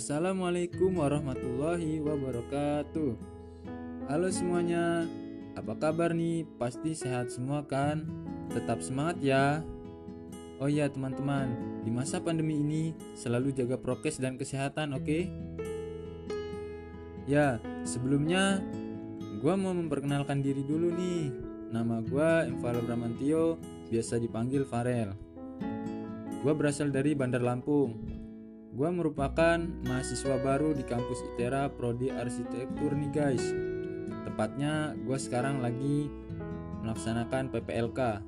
Assalamualaikum warahmatullahi wabarakatuh. Halo semuanya, apa kabar nih? Pasti sehat semua kan? Tetap semangat ya. Oh iya teman-teman, di masa pandemi ini selalu jaga prokes dan kesehatan, oke? Okay? Ya, sebelumnya gue mau memperkenalkan diri dulu nih. Nama gue Infalo Bramantio, biasa dipanggil Farel. Gue berasal dari Bandar Lampung, Gue merupakan mahasiswa baru di kampus ITERA Prodi Arsitektur nih guys. Tepatnya gue sekarang lagi melaksanakan PPLK.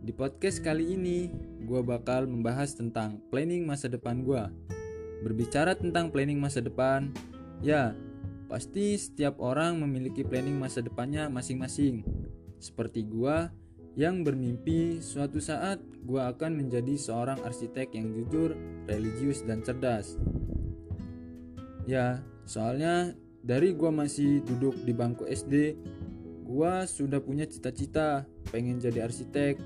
Di podcast kali ini, gue bakal membahas tentang planning masa depan gue. Berbicara tentang planning masa depan, ya pasti setiap orang memiliki planning masa depannya masing-masing. Seperti gue yang bermimpi suatu saat gue akan menjadi seorang arsitek yang jujur, religius, dan cerdas. Ya, soalnya dari gue masih duduk di bangku SD, gue sudah punya cita-cita pengen jadi arsitek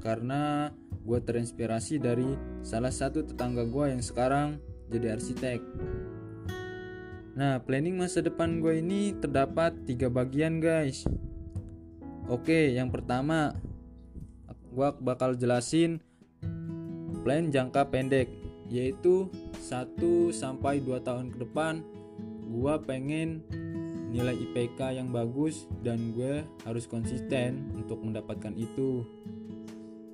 karena gue terinspirasi dari salah satu tetangga gue yang sekarang jadi arsitek. Nah, planning masa depan gue ini terdapat tiga bagian guys. Oke, yang pertama gue bakal jelasin plan jangka pendek yaitu 1 sampai 2 tahun ke depan. Gue pengen nilai IPK yang bagus dan gue harus konsisten untuk mendapatkan itu.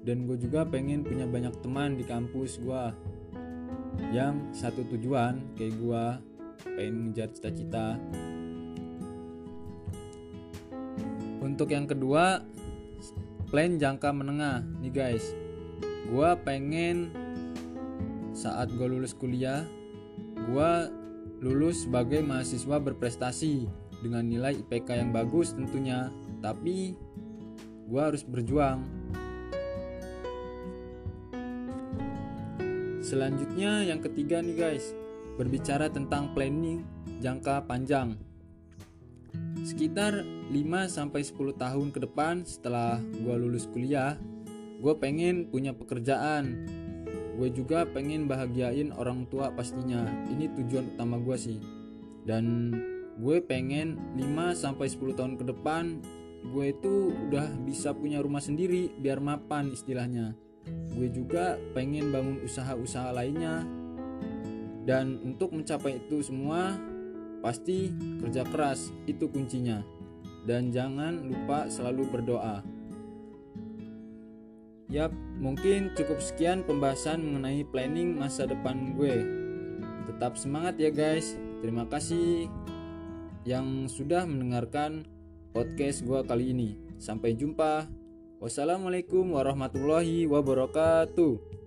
Dan gue juga pengen punya banyak teman di kampus gue yang satu tujuan kayak gue pengen ngejar cita-cita. Untuk yang kedua plan jangka menengah. Nih guys. Gue pengen saat gue lulus kuliah gue lulus sebagai mahasiswa berprestasi dengan nilai IPK yang bagus tentunya. Tapi gue harus berjuang. Selanjutnya yang ketiga nih guys. Berbicara tentang planning jangka panjang sekitar 5-10 tahun ke depan setelah gue lulus kuliah gue pengen punya pekerjaan. Gue juga pengen bahagiain orang tua pastinya. Ini tujuan utama gue sih. Dan gue pengen 5-10 tahun ke depan gue itu udah bisa punya rumah sendiri biar mapan istilahnya. Gue juga pengen bangun usaha-usaha lainnya. Dan untuk mencapai itu semua Pasti kerja keras itu kuncinya. Dan jangan lupa selalu berdoa. Yap, mungkin cukup sekian pembahasan mengenai planning masa depan gue. Tetap semangat ya guys. Terima kasih yang sudah mendengarkan podcast gue kali ini. Sampai jumpa. Wassalamualaikum warahmatullahi wabarakatuh.